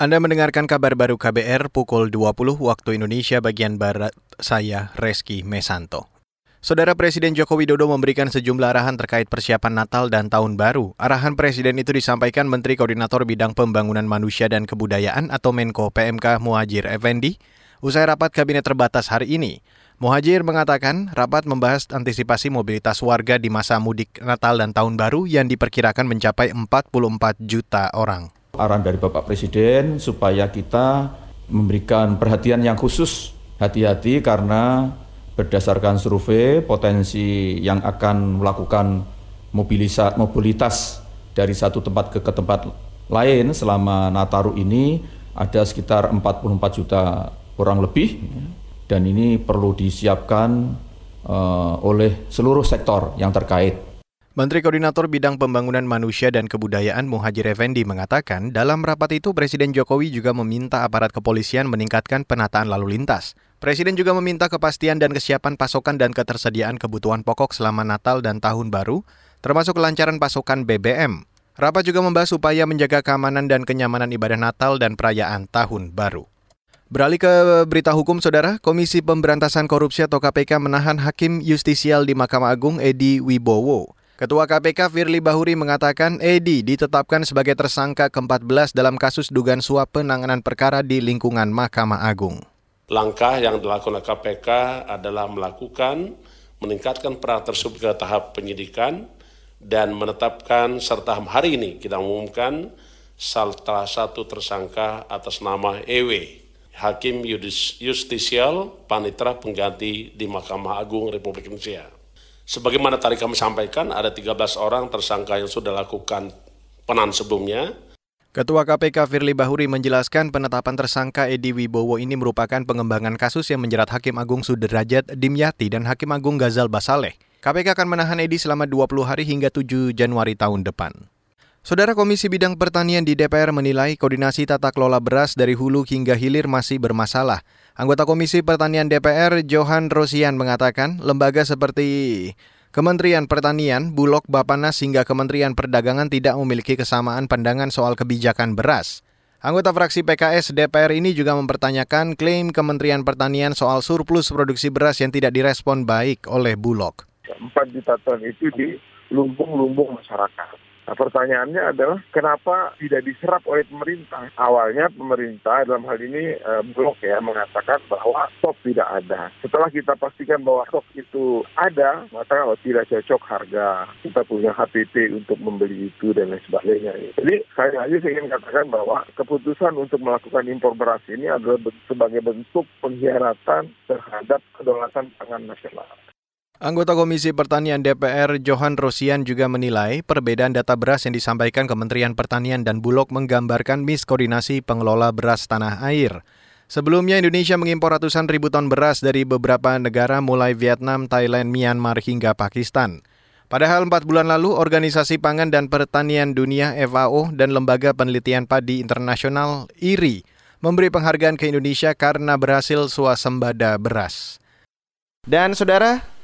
Anda mendengarkan kabar baru KBR pukul 20 waktu Indonesia bagian Barat, saya Reski Mesanto. Saudara Presiden Joko Widodo memberikan sejumlah arahan terkait persiapan Natal dan Tahun Baru. Arahan Presiden itu disampaikan Menteri Koordinator Bidang Pembangunan Manusia dan Kebudayaan atau Menko PMK Muhajir Effendi usai rapat kabinet terbatas hari ini. Muhajir mengatakan rapat membahas antisipasi mobilitas warga di masa mudik Natal dan Tahun Baru yang diperkirakan mencapai 44 juta orang arahan dari Bapak Presiden supaya kita memberikan perhatian yang khusus. Hati-hati karena berdasarkan survei potensi yang akan melakukan mobilitas dari satu tempat ke, ke tempat lain selama Nataru ini ada sekitar 44 juta orang lebih. Dan ini perlu disiapkan uh, oleh seluruh sektor yang terkait Menteri Koordinator Bidang Pembangunan Manusia dan Kebudayaan Muhajir Effendi mengatakan dalam rapat itu Presiden Jokowi juga meminta aparat kepolisian meningkatkan penataan lalu lintas. Presiden juga meminta kepastian dan kesiapan pasokan dan ketersediaan kebutuhan pokok selama Natal dan Tahun Baru, termasuk kelancaran pasokan BBM. Rapat juga membahas upaya menjaga keamanan dan kenyamanan ibadah Natal dan perayaan Tahun Baru. Beralih ke berita hukum, Saudara, Komisi Pemberantasan Korupsi atau KPK menahan Hakim Justisial di Mahkamah Agung Edi Wibowo. Ketua KPK Firly Bahuri mengatakan Edi ditetapkan sebagai tersangka ke-14 dalam kasus dugaan suap penanganan perkara di lingkungan Mahkamah Agung. Langkah yang dilakukan KPK adalah melakukan meningkatkan peran tersebut ke tahap penyidikan dan menetapkan serta hari ini kita umumkan salah satu tersangka atas nama EW, Hakim Justisial Panitra Pengganti di Mahkamah Agung Republik Indonesia. Sebagaimana tadi kami sampaikan, ada 13 orang tersangka yang sudah lakukan penan sebelumnya. Ketua KPK Firly Bahuri menjelaskan penetapan tersangka Edi Wibowo ini merupakan pengembangan kasus yang menjerat Hakim Agung Sudrajat Dimyati dan Hakim Agung Gazal Basaleh. KPK akan menahan Edi selama 20 hari hingga 7 Januari tahun depan. Saudara Komisi Bidang Pertanian di DPR menilai koordinasi tata kelola beras dari hulu hingga hilir masih bermasalah. Anggota Komisi Pertanian DPR Johan Rosian mengatakan lembaga seperti Kementerian Pertanian, Bulog, Bapanas hingga Kementerian Perdagangan tidak memiliki kesamaan pandangan soal kebijakan beras. Anggota fraksi PKS DPR ini juga mempertanyakan klaim Kementerian Pertanian soal surplus produksi beras yang tidak direspon baik oleh Bulog. 4 juta ton itu di lumbung-lumbung masyarakat. Nah, pertanyaannya adalah kenapa tidak diserap oleh pemerintah? Awalnya pemerintah dalam hal ini eh, blok ya mengatakan bahwa stok tidak ada. Setelah kita pastikan bahwa stok itu ada, maka kalau tidak cocok harga, kita punya HPP untuk membeli itu dan lain sebagainya. Jadi saya aja ingin katakan bahwa keputusan untuk melakukan impor beras ini adalah sebagai bentuk pengkhianatan terhadap kedaulatan pangan nasional. Anggota Komisi Pertanian DPR Johan Rosian juga menilai perbedaan data beras yang disampaikan Kementerian Pertanian dan Bulog menggambarkan miskoordinasi pengelola beras tanah air. Sebelumnya Indonesia mengimpor ratusan ribu ton beras dari beberapa negara mulai Vietnam, Thailand, Myanmar hingga Pakistan. Padahal empat bulan lalu, Organisasi Pangan dan Pertanian Dunia FAO dan Lembaga Penelitian Padi Internasional IRI memberi penghargaan ke Indonesia karena berhasil swasembada beras. Dan saudara,